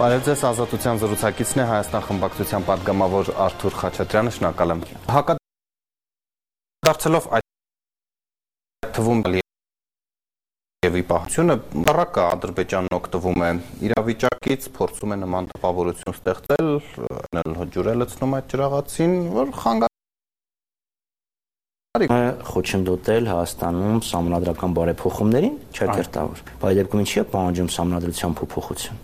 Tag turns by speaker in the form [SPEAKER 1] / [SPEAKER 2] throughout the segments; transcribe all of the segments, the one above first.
[SPEAKER 1] Բարև ձեզ, ազատության զրուցակիցն է Հայաստան խմբակցության падգամավոր Արթուր Խաչատրյանը, շնորհակալ եմ։ Հակադարձելով այդ թվում եւ իպահությունը առակա Ադրբեջանն օգտվում է իրավիճակից, փորձում է նման տպավորություն ստեղծել, այլ հջուրը լցնում այդ ճրաղացին, որ խանգարի
[SPEAKER 2] խոչընդոտել Հայաստանում համանդրական բարեփոխումներին, չէ կերտավոր։ Բայց դեպքում ինչի է պահանջում համանդրության փոփոխություն։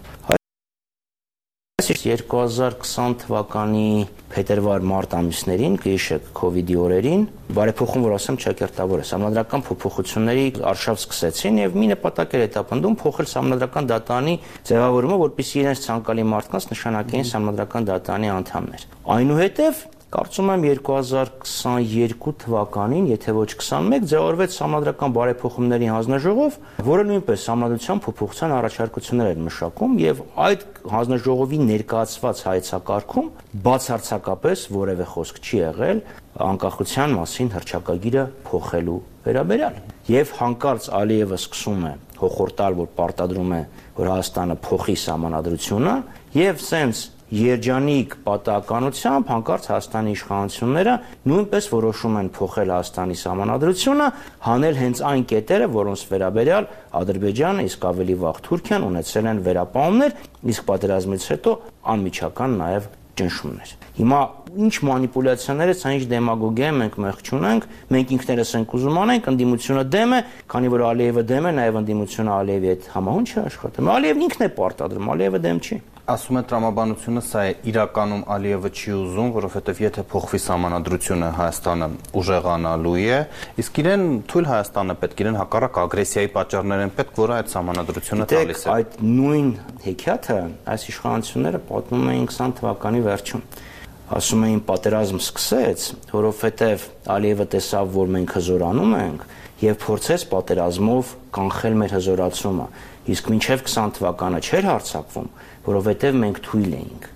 [SPEAKER 2] Այս 2020 թվականի փետրվար-մարտ ամիսներին, գիշեր կ-վիդի օրերին, բարեփոխում, որ ասեմ, չակերտավոր է, համանդրական փոփոխությունների արշավ սկսեցին եւ մի նպատակ էր հետապնդում փոխել համանդրական դատանի ձևավորումը, որպեսզի իրենց ցանկալի մարդկանց նշանակեին համանդրական դատանի անդամներ։ Այնուհետև Կարծում եմ 2022 թվականին, եթե ոչ 21, ձևավորվեց համանդրական բարեփոխումների հանձնաժողով, որը նույնպես համանդրության փոփոխության առաջարկություններ էր մշակում եւ այդ հանձնաժողովի ներկայացված հայեցակարգում բացարձակապես որևէ խոսք չի եղել անկախության մասին հրճակագիրը փոխելու վերաբերյալ։ Եվ հանկարծ Ալիևը սկսում է հոխորտալ, որ պարտադրում է, որ Հայաստանը փոխի համանadrությունը եւ սենց երջանիկ պատահականությամբ հանկարծ Հայաստանի իշխանությունները նույնպես որոշում են փոխել Հայաստանի համանadrությունը, հանել հենց այն կետերը, որոնց վերաբերյալ Ադրբեջանը, իսկ ավելի վաղ Թուրքիան ունեցել են վերապահումներ, իսկ պատերազմից հետո անմիջական նաև ճնշումներ։ Հիմա ինչ մանիպուլյացիաներ է, սա ինչ դեմագոգիա մենք մեղք չունենք, մենք ինքներս ենք ուզում անենք, ընդդիմությունը դեմ է, քանի որ Ալիևը դեմ է, նաև ընդդիմությունը Ալիևի հետ համահունչ է աշխատում։ Ալիևն ինքն է պարտադրում, Ալիևը դեմ չի
[SPEAKER 1] ասում է տրամաբանությունը սա է իրականում Ալիևը չի ուզում, որովհետև եթե փոխվի համանadrությունը Հայաստանը ուժեղանալու է, իսկ իրեն թույլ Հայաստանը պետք իրեն հակառակ ագրեսիայի պատճառներ են պետք, որ այդ համանadrությունը տալիս
[SPEAKER 2] է։ Այդ նույն հեքիաթը այս իշխանությունները պատմում էին 20 թվականի վերջում ասում էին պատերազմ սկսեց, որովհետև Ալիևը տեսավ, որ մենք հզորանում ենք եւ փորձեց պատերազմով կանխել մեր հզորացումը։ Իսկ մինչև 20 թվականը չէր հարցակվում, որովհետև մենք թույլ էինք։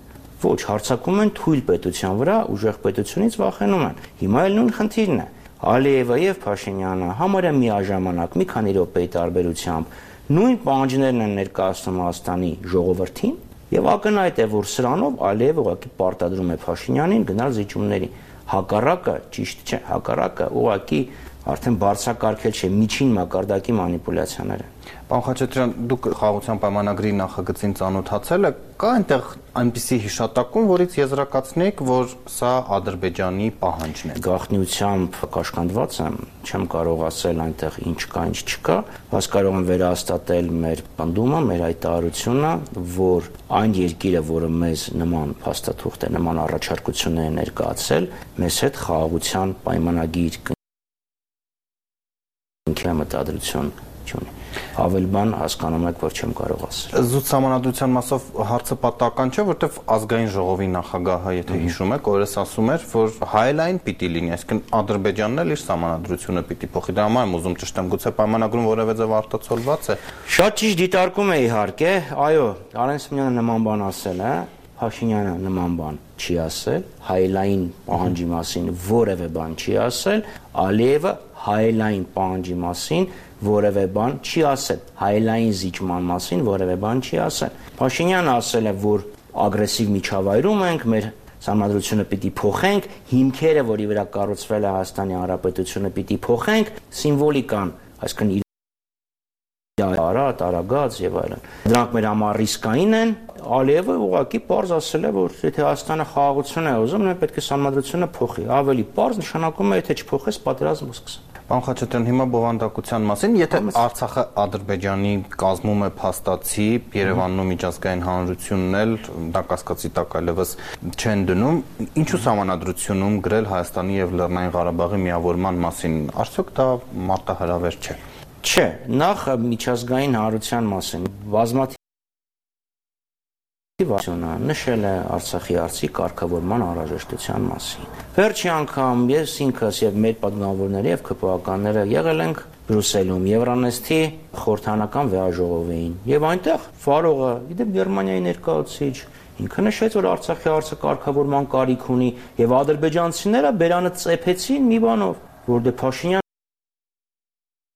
[SPEAKER 2] Ոչ, հարցակում են թույլ պետության վրա, ուժեղ պետությունից վախենում են։ Հիմա էլ նույն խնդիրն է։ Ալիևը եւ Փաշինյանը համարյա միաժամանակ մի քանի րոպեի տարբերությամբ նույն պահանջներն են ներկայացնում Հայաստանի ժողովրդին եւ ակնհայտ է որ սրանով Ալիևը ուղղակի պարտադրում է Փաշինյանին գնալ զիջումների հակառակը ճիշտ չէ հակառակը ուղղակի արդեն բարձրակարգել չէ միջին մակարդակի մանիպուլյացիաները
[SPEAKER 1] Պարոն Խաչատրյան, դուք խաղաղության պայմանագրի նախագծին ծանոթացել եք, կա այնտեղ այնպիսի հիշատակում, որից եզրակացնեք, որ սա Ադրբեջանի պահանջն է։
[SPEAKER 2] Գաղտնիությամբ կաշկանդված եմ, չեմ կարող ասել այնտեղ ինչ կա, ինչ չկա, բայց կարող եմ վերահաստատել մեր պնդումը, մեր հայտարարությունը, որ այն երկիրը, որը մեզ նման փաստաթուղթ է, նման առաջարկություններ ներկայացել, մեզ հետ խաղաղության պայմանագիր կնքի մտադրություն չունի ավել բան հասկանում եք, որ չեմ կարող ասել։
[SPEAKER 1] Զուտ համանadrության մասով հարցը պատահական չէ, որտեվ ազգային ժողովի նախագահը, եթե հիշում եք, օրես ասում էր, որ հայելային պիտի լինի, այսինքն Ադրբեջանն էլ իր համանadrությունը պիտի փոխի։ Դա համար եմ ուզում ճշտեմ, գուցե պայմանագրում որևէ ձև արտացոլված է։
[SPEAKER 2] Շատ ճիշտ դիտարկում է իհարկե, այո, Արեն Սիմոնյանը նման բան ասել է, Փաշինյանը նման բան չի ասել, հայելային պահանջի մասին որևէ բան չի ասել, Ալիևը հայելային պահանջի մասին որևէ բան չի ասել, հայելային զիջման մասին որևէ բան չի ասել։ Փաշինյանը ասել է, որ ագրեսիվ միջավայրում ենք, մեր Համադրությունը պիտի փոխենք, հիմքերը, որի վրա կառուցվել է Հայաստանի Հանրապետությունը, պիտի փոխենք, սիմվոլիկան, այսինքն արա, տարագած եւ այլն։ Դրանք մեր համար ռիսկային են։ Ալիևը ուղղակի པարզ ասել է, որ եթե Հայաստանը խաղաղություն է ուզում, նա պետք է համադրությունը փոխի։ Ավելի པարզ նշանակում է, եթե չփոխես, պատերազմը սկսես։
[SPEAKER 1] Պարոն Խաչատրյան, հիմա բովանդակության մասին, եթե Արցախը Ադրբեջանի կազմում է փաստացի, Երևանում միջազգային հանրությունն էլ դա կասկածի տակ այլևս չեն դնում, ինչու համանadrությունում գրել Հայաստանի եւ Լեռնային Ղարաբաղի միավորման մասին, արդյոք դա մարտահրավեր չէ։
[SPEAKER 2] Չէ, նախ միջազգային հանրության մասին բազմաթիվ Վասյոնը նշել է Արցախի արցի կարգավորման անհրաժեշտության մասին։ Վերջի անգամ ես ինքս եւ մեր պատգամավորները եւ ԿՊԱ-ականները եղել ենք Բրյուսելում Եվրանեստի խորհրդանական վեաժողովին եւ այնտեղ Ֆարողը, իդեպ Գերմանիայի ներկայացուցիչ, ինքը նշեց, որ Արցախի արցը կարգավորման կարիք ունի եւ ադրբեջանցիները բերանը ծեփեցին մի բանով, որ դե Փաշինյանը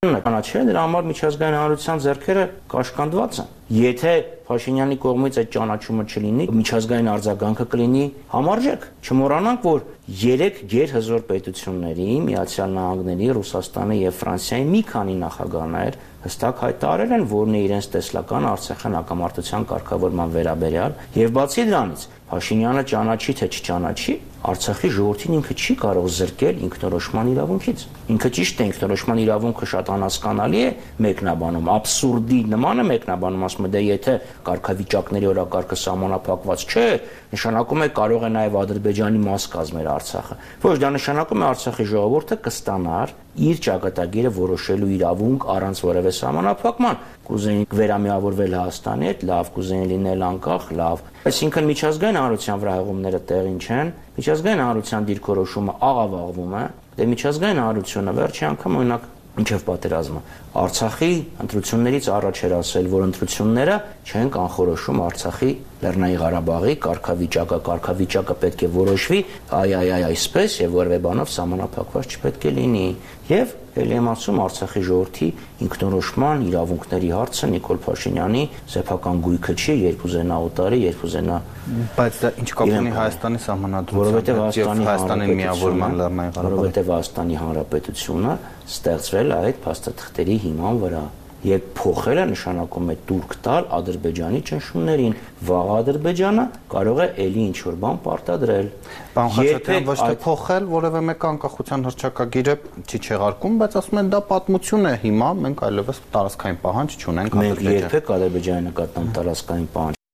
[SPEAKER 2] կանաչել դրա համար միջազգային հանրության ձեռքերը կաշկանդված են Եթե Փաշինյանի կողմից այդ ճանաչումը չլինի, միջազգային արձագանքը կլինի համարժեք։ Չմոռանանք, որ 3 գերհզոր պետությունների՝ Միացյալ Նահանգների, Ռուսաստանի եւ Ֆրանսիայի մի քանի նախագահներ հստակ հայտարարել են, որն է իրենց տեսլական Արցախյան հակամարտության կարգավորման վերաբերյալ, եւ բացի դրանից Փաշինյանը ճանաչի թե չճանաչի, Արցախի ժողովրդին ինքը չի կարող զրկել ինքնորոշման իրավունքից։ Ինքը ճիշտ է ինքնորոշման իրավունքը շատ անհասկանալի է մեկնաբանում, абսուրդի նման է մեկնաբանում, ասում է դե եթե կարգավիճակների օրակարգը սահմանափակված չէ, նշանակում է կարող է նաև Ադրբեջանի մաս կազմել Արցախը։ Ոչ, դա նշանակում է Արցախի ժողովուրդը կստանար իր ճակատագիրը որոշելու իրավունք առանց որևէ սահմանափակման։ Կուզեին վերամիավորվել Հայաստանի հետ, լավ, կուզեին լինել անկախ, լավ։ Այսինքն միջազգային հանրության վրա հեղումները տեղին չեն, միջազգային հանրության դիրքորոշումը աղավաղվում է, դե միջազգային հանրությունը վերջի անգամ օրինակ ինչև պատերազմը. Արցախի ընտրություններից առաջ էր ասել, որ ընտրությունները չեն կանխորոշում Արցախի Լեռնային Ղարաբաղի կարգավիճակը, կարգավիճակը պետք է որոշվի այ այ այ այսպես եւ որևէ բանով սահմանափակված չպետք է լինի։ Եվ ելի եմ ասում Արցախի ժողովրդի ինքնորոշման իրավունքների հարցը Նիկոլ Փաշինյանի սեփական գույքը չի, երբ ուզենա օտարի, երբ ուզենա
[SPEAKER 1] բայց դա ինչ կապ ունի Հայաստանի սահմանադրությամբ,
[SPEAKER 2] որովհետեւ Հայաստանի
[SPEAKER 1] Հայաստանի միավորման Լեռնային Ղարաբաղի,
[SPEAKER 2] որովհետեւ Հայաստանի Հանրապետությունը ստեղծվել այդ փաստաթղթերի հիման վրա եւ փոխելը նշանակում է դուրք տալ ադրբեջանի ճնշումներին վաղ ադրբեջանը կարող է ելի ինչ որ բան պարտադրել
[SPEAKER 1] բան խաչատրյան ոչ թե փոխել որևէ մեկ անկախության հրճակագիրը չի չեղարկում բայց ասում են դա պատմություն է հիմա մենք այլևս տարածքային պահանջ չունենք
[SPEAKER 2] ադրբեջանի մենք երբեք ադրբեջանի նկատմամբ տարածքային պահանջ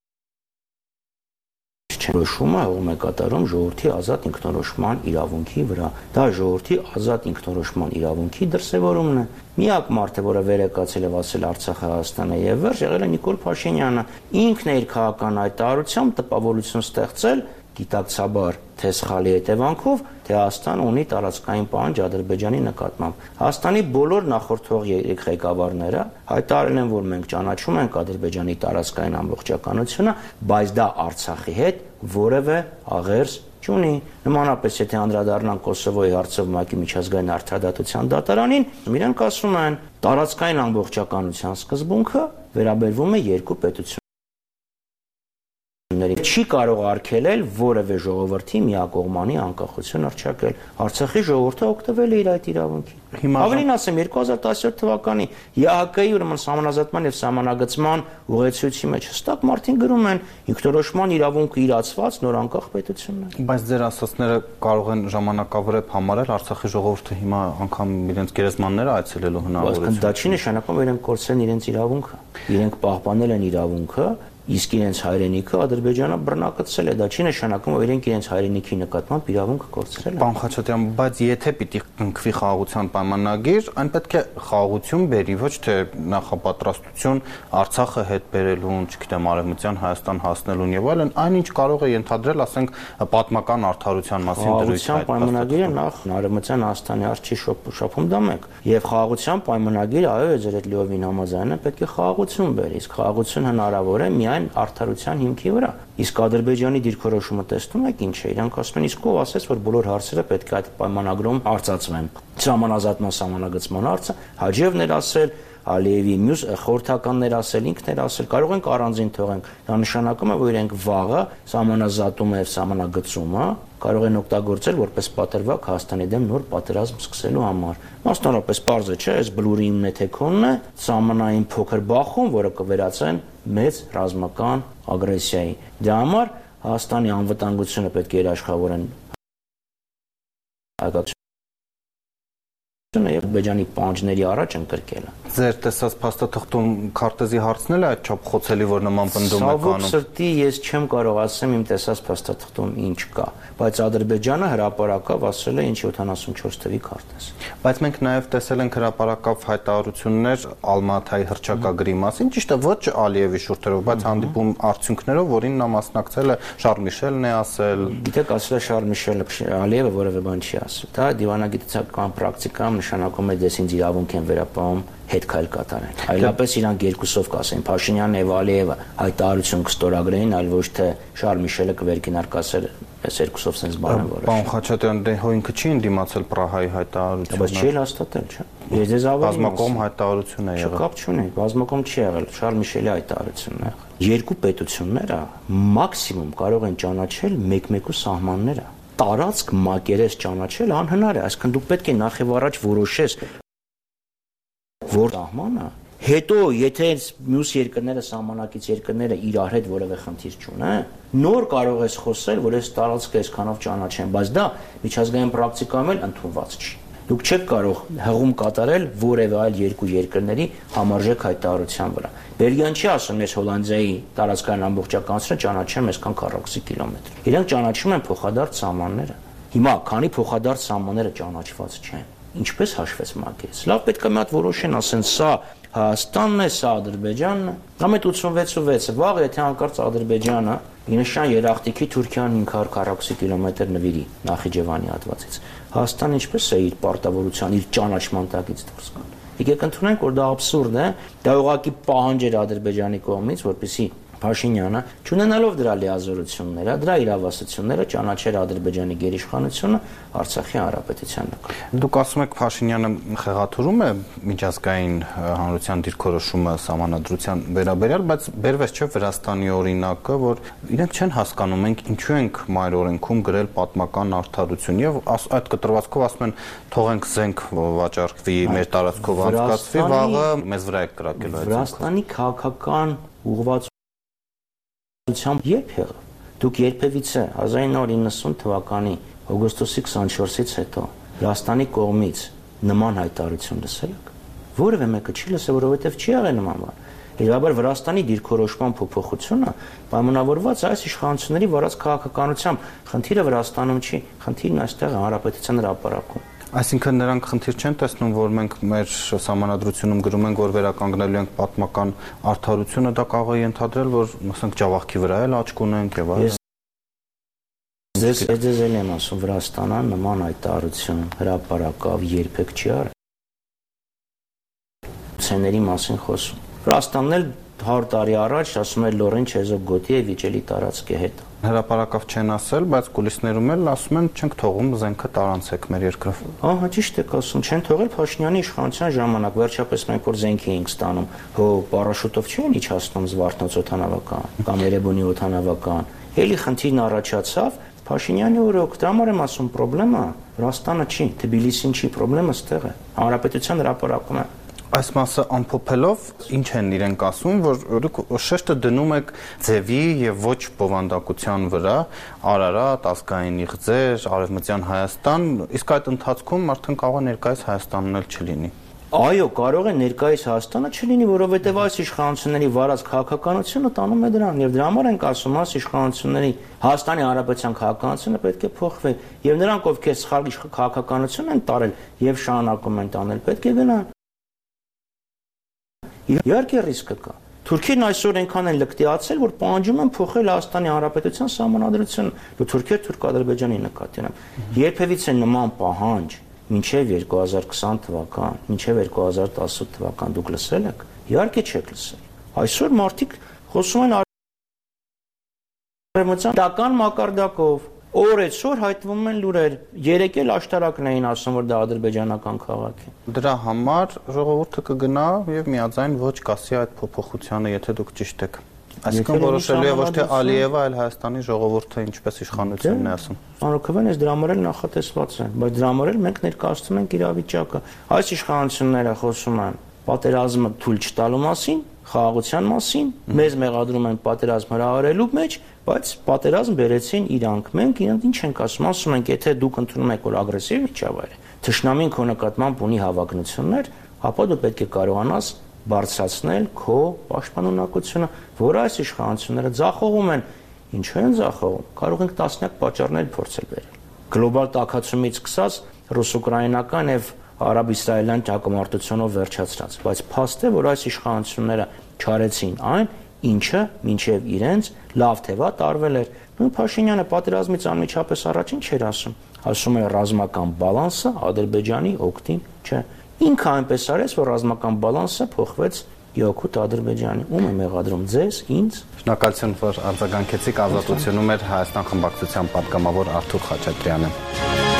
[SPEAKER 2] չնորոշումը ում է կատարում ժողովրդի ազատ ինքնորոշման իրավունքի վրա։ Դա ժողովրդի ազատ ինքնորոշման իրավունքի դրսևորումն է։ Միակ մարդը, որը վերեկացել է ասել Արցախը Հայաստանը եւ վերջ եղել է Նիկոլ Փաշինյանը։ Ինքն է իր քաղաքական հայտարարությամբ տպավորություն ստեղծել գիտակցաբար թե սխալի հետևանքով, թե Հայաստանը ունի տարածքային պահանջ Ադրբեջանի նկատմամբ։ Հայաստանի բոլոր նախորդող երեք ղեկավարները հայտարարել են, որ մենք ճանաչում ենք Ադրբեջանի տարածքային ամբողջականությունը, բայց դա Արցախի հետ որևէ աղերս չունի։ Նմանապես, եթե անդրադառնան Կոսովոյի հարցով ՄԱԿ-ի միջազգային արդարադատության դատարանին, իրենք ասում են, տարածքային ամբողջականության սկզբունքը վերաբերվում է երկու պետությունների ջրների չի կարող արգելել որևէ ժողովրդի միակողմանի անկախություն հռչակել։ Արցախի ժողովուրդը օգտվել է իր այդ իրավունքից։ Հիմա ավելին ասեմ 2017 թվականի ԵԱՀԿ-ի ուրեմն համանազատման եւ համանագծման ուղեցույցի մեջ հստակ մարդին գրում են ինքնորոշման իրավունքը իրացված նոր անկախ պետություններ։
[SPEAKER 1] Բայց ձեր ասածները կարող են ժամանակավրեպ համարել Արցախի ժողովուրդը հիմա անգամ իրենց գերեզմանները այցելելու հնարավորություն։
[SPEAKER 2] Դա չի նշանակում, որ իրենք կորցրեն իրենց իրավունքը։ Իրենք պահպանել են իրավունքը իսկ իրենց հայրենիքը Ադրբեջանը բռնակցել է։ Դա չի նշանակում, որ իրենք իրենց հայրենիքի նկատմամբ իրավունք կորցրել
[SPEAKER 1] են։ Պարոն Խաչատրյան, բայց եթե պիտի կնքվի խաղաղության պայմանագիր, այն պետք է խաղաղություն բերի, ոչ թե նախապատրաստություն Արցախը հետ բերելուն, չգիտեմ, արևմտյան Հայաստան հասնելուն եւ այլն, այնինչ կարող է ենթադրել, ասենք, պատմական արդարության մասին
[SPEAKER 2] դրույթ հայտ։ Պայմանագիրը նախ արևմտյան Հայաստանի արչի շփում դա մեկ։ Եվ խաղաղության պայմանագիրը, այո, ձեր հետ լիովին համաձայն եմ, պետք է խաղաղություն բերի։ Իսկ խաղաղություն հնարավոր է միայն միայն արդարության հիմքի վրա։ Իսկ Ադրբեջանի դիրքորոշումը տեսնում եք ինչ է։ Իրանք ասում են իսկ ով ասես որ բոլոր հարցերը պետք է այդ պայմանագրում արծացվեն։ Սահմանազատման սահմանագծման հարցը Հաջևն էր ասել, Ալիևի մյուս խորհրդականներ ասել, ինքն էր ասել, կարող ենք առանձին թողենք։ Դա նշանակում է, որ իրենք վաղը սահմանազատումը եւ սահմանագծումը կարող են օգտագործել որպես պատրվակ Հայաստանի դեմ նոր պատերազմ սկսելու համար։ Մասնավորապես པարզը չէ, այս բլուրի նեթեքոնն է, սահմանային փոքր բախում, որը կվերածեն մեծ ռազմական ագրեսիայի։ Դրա համար Հայաստանի անվտանգությունը պետք է երաշխավորեն հայկական եւ Ադրբեջանի պանջների առաջ ընկրկելը։
[SPEAKER 1] Ձեր տեսած փաստաթղթում քարտեզի հարցնել է այդ չափ խոցելի, որ նման պնդում եք
[SPEAKER 2] անում։ Սավոք սրտի ես չեմ կարող ասեմ իմ տեսած փաստաթղթում ինչ կա, բայց Ադրբեջանը հրաապարակավ ասել է ինչ 74 թվի քարտեզ։
[SPEAKER 1] Բայց մենք նաեւ տեսել ենք հրաապարակավ հայտարարություններ Ալմաթայի հրճակագրի մասին, ճիշտ է ոչ Ալիևի շուրթերով, բայց հանդիպում արդյունքներով, որին նա մասնակցել է Շարլ Միշելն է ասել։
[SPEAKER 2] Գիտեք, ասել է Շարլ Միշելը, Ալիևը որևէ բան չի ասել։ Դա դիվանագիտական պրակտիկայում նշանակում է դες ինձ իրավունք են վերապահում հետ քայլ կատարեն։ Այլապես իրանք երկուսով կասեն Փաշինյանն եւ Ալիևը հայտարարություն կստորագրեին, այլ ոչ թե Շարլ Միշելը կվերկինարկասեր այս երկուսով sense բան են որոշ։
[SPEAKER 1] Պարոն Խաչատրյան, դե հո ինքը չի ընդդիմացել Պրահայի հայտարարությունը։
[SPEAKER 2] Բայց չի հաստատել, չէ։ Ես ձեզ ավելի
[SPEAKER 1] բազմակողմ հայտարարություն է եղել։
[SPEAKER 2] Չկապ չունի, բազմակողմ չի եղել, Շարլ Միշելի հայտարարությունն է եղել։ Երկու պետությունները մաքսիմում կարող են ճանաչել մեկ-մեկու սահմանները տարածք մակերես ճանաչել անհնար է, այսինքն դու պետք է նախ եւ առաջ որոշես որ սահմանը Հետո, եթե մյուս երկրները սահմանակից երկրները իրար հետ որևէ խնդիր չունեն, նոր կարող ես խոսել, որ այս տարածքը այսքանով ճանաչեն, բայց դա միջազգային պրակտիկայում էլ ընդունված չի։ Դուք չեք կարող հղում կատարել որևէ այլ երկու երկրների համարժեք հայտարարության վրա։ Բելգիան չի ասում, ես Հոլանդիայի տարածքային ամբողջականությունը ճանաչեմ այսքան քառակուսի կիլոմետր։ Իրենք ճանաչում են փոխադարձ սահմանները։ Հիմա, քանի փոխադարձ սահմանները ճանաչված չեն, ինչպես հաշվեց մակերես։ Լավ պետք է մի հատ որոշեն, ասեն, սա Հայաստանն է, սա Ադրբեջանն է։ Համետ 86-ը վաղ եթե հանկարծ Ադրբեջանը Ինշան երախտիկի Թուրքիան 540 կիլոմետր նվիրի Նախիջևանի հատվածից։ Հայաստանը ինչպես է իր պարտավորության, իր ճանաչման տակից դուրս գան։ Եկեք ընդունենք, որ դա абսուրդ է, դա ուղղակի պահանջ էր Ադրբեջանի կողմից, որպեսզի Փաշինյանը, ճանանալով դրա լիազորությունները, դրա իրավասությունները ճանաչեր Ադրբեջանի գերիշխանությունը Արցախի հանրապետության նկատմամբ։
[SPEAKER 1] Դուք ասում եք Փաշինյանը խեղաթուրում է միջազգային հանրության դիրքորոշումը սահմանադրության վերաբերյալ, բայց բերվեց չէ Վրաստանի օրինակը, որ իրենք չեն հասկանում ենք ինչու ենք մայր օրենքում գրել պատմական արդարություն եւ այդ կտրվածքով ասում են թողենք զենք վաճառվի մեր տարածքով անցկացվի, վաղը մեզ վրա է կրակելու
[SPEAKER 2] այդ։ Վրաստանի քաղաքական ուղղված Ությամբ երբ եղավ։ Դուք երբևիցե 1990 թվականի օգոստոսի 24-ից հետո Վրաստանի կողմից նման հայտարարություն լսել եք։ Որևէ մեկը չի լսել, որովհետև չի եղել նման բան։ Իրավաբար Վրաստանի դիրքորոշման փոփոխությունը պայմանավորված այս իշխանությունների վարած քաղաքականությամբ խնդիրը Վրաստանում չի, խնդիրն այստեղ հանրապետության հրապարակում։
[SPEAKER 1] Այսինքն նրանք խնդիր չեն տեսնում, որ մենք մեր համանadrությունում գրում ենք, որ վերականգնելու ենք պատմական արդարությունը, դա կարող է ընդհանրել, որ ասենք Ջավախքի վրա էլ աչք ունենք եւ այլն։
[SPEAKER 2] Ձեզ ձեզ էլ եմ ասում, Վրաստանը նման հայտարարություն հրապարակավ երբեք չի արել։ Ցեների մասին խոսում։ Վրաստանն էլ 100 տարի առաջ ասում էր Լորեն Չեզոգոտի է վիճելի տարածքի հետ
[SPEAKER 1] հրաապարակավ չեն ասել, բայց կուլիսներում էլ ասում են չենք թողում զենքը տարանցեք մեր երկրով։
[SPEAKER 2] Ահա ճիշտ եք ասում, չեն թողել Փաշինյանի իշխանության ժամանակ, վերջապես մենք որ զենք էինք ստանում, հո պարաշուտով չեն իջացնում Զվարթնոց օթանավական կամ Երևանի օթանավական։ Էլի խնդիրն առաջացավ, Փաշինյանի օրոք, դրա համար եմ ասում, խնդրեմը Վրաստանը չի, Թբիլիսին չի, խնդրեմը ստեղ է։ Հանրապետության հրապարակում է
[SPEAKER 1] այս մասը ամփոփելով ինչ են իրենք ասում, որ դուք շեշտը դնում եք ձևի եւ ոչ բովանդակության վրա, Արարատ, ազգային իղձեր, Արևմտյան Հայաստան, իսկ այդ ընթացքում արդեն կարող է ներկայիս Հայաստանն էլ չլինի։
[SPEAKER 2] Այո, կարող է ներկայիս Հայաստանը չլինի, որովհետև այս իշխանությունների վարած քաղաքականությունը տանում է դրան, եւ դրա համար ենք ասում, այս իշխանությունների Հայաստանի Հանրապետության քաղաքականությունը պետք է փոխվի, եւ նրանք, ովքեր սխալ քաղաքականություն են տարել եւ շարունակում են տանել, պետք է գնան։ Իհարկե ռիսկը կա։ Թուրքիան այսօր այնքան են լկտիացել, որ պահանջում են փոխել Հայաստանի Հանրապետության սահմանադրությունը։ Դու Թուրքիա Թուրք-Ադրբեջանի նկատի ունեմ։ Երբևիցե նման պահանջ մինչև 2020 թվական, մինչև 2018 թվական դուք լսել եք։ Իհարկե չեք լսել։ Այսօր մարդիկ խոսում են արևմտյան դական մակարդակով, Օրեցօր հայտնվում են լուրեր։ Երեք էլ աշտարակն էին ասում, որ դա ադրբեջանական քաղաք է։
[SPEAKER 1] Դրա համար ժողովուրդը կգնա եւ միաձայն ոչ կասի այդ փոփոխությանը, եթե դուք ճիշտ եք։ Այսինքն որոշելու է ոչ թե Ալիևը, այլ Հայաստանի ժողովուրդը ինչպես իշխանությունն է ասում։
[SPEAKER 2] Անօքվեն էս դրա համար էլ նախատեսված է, բայց դրա համար էլ մենք ներկայացնում ենք իրավիճակը։ Այս իշխանությունները խոսում են պատերազմը թույլ չտալու մասին, խաղաղության մասին, մեզ մեղադրում են պատերազմ հրահարելու մեջ, բայց պատերազմ բերեցին իրանք։ Մենք իրենք ինչ ենք ասում, ասում ենք, եթե դուք ընդունում եք որ ագրեսիվ միջավայր է, թշնամին քո նկատմամբ ունի հավակնություններ, ապա դու պետք է կարողանաս բարձրացնել քո պաշտպանունակությունը, որը այս իշխանությունները ձախողում են։ Ինչու են ձախողում։ Կարող ենք տասնյակ պատճառներ փորձել վերել։ Գլոբալ տակածումից սկսած ռուս-ուկրաինական եւ արաբ-իսրայելյան ճակատամարտությունով վերջացրած, բայց փաստ է, որ այս իշխանությունները չարեցին այն, ինչը մինչև իրենց լավ թե վատ արվել էր։ Նույն Փաշինյանը պատերազմից անմիջապես առաջին չէր ասում, ասում էր ռազմական բալանսը Ադրբեջանի օգտին չէ։ Ինքը այնպես արեց, որ ռազմական բալանսը փոխվեց Յոկուտ Ադրբեջանի։ Ում է մեղադրում ձեզ, ինձ։
[SPEAKER 1] Շնորհակալություն, որ արձագանքեցիք ազատությունում էր Հայաստան խմբակցության պատգամավոր Արթուր Խաչատրյանը։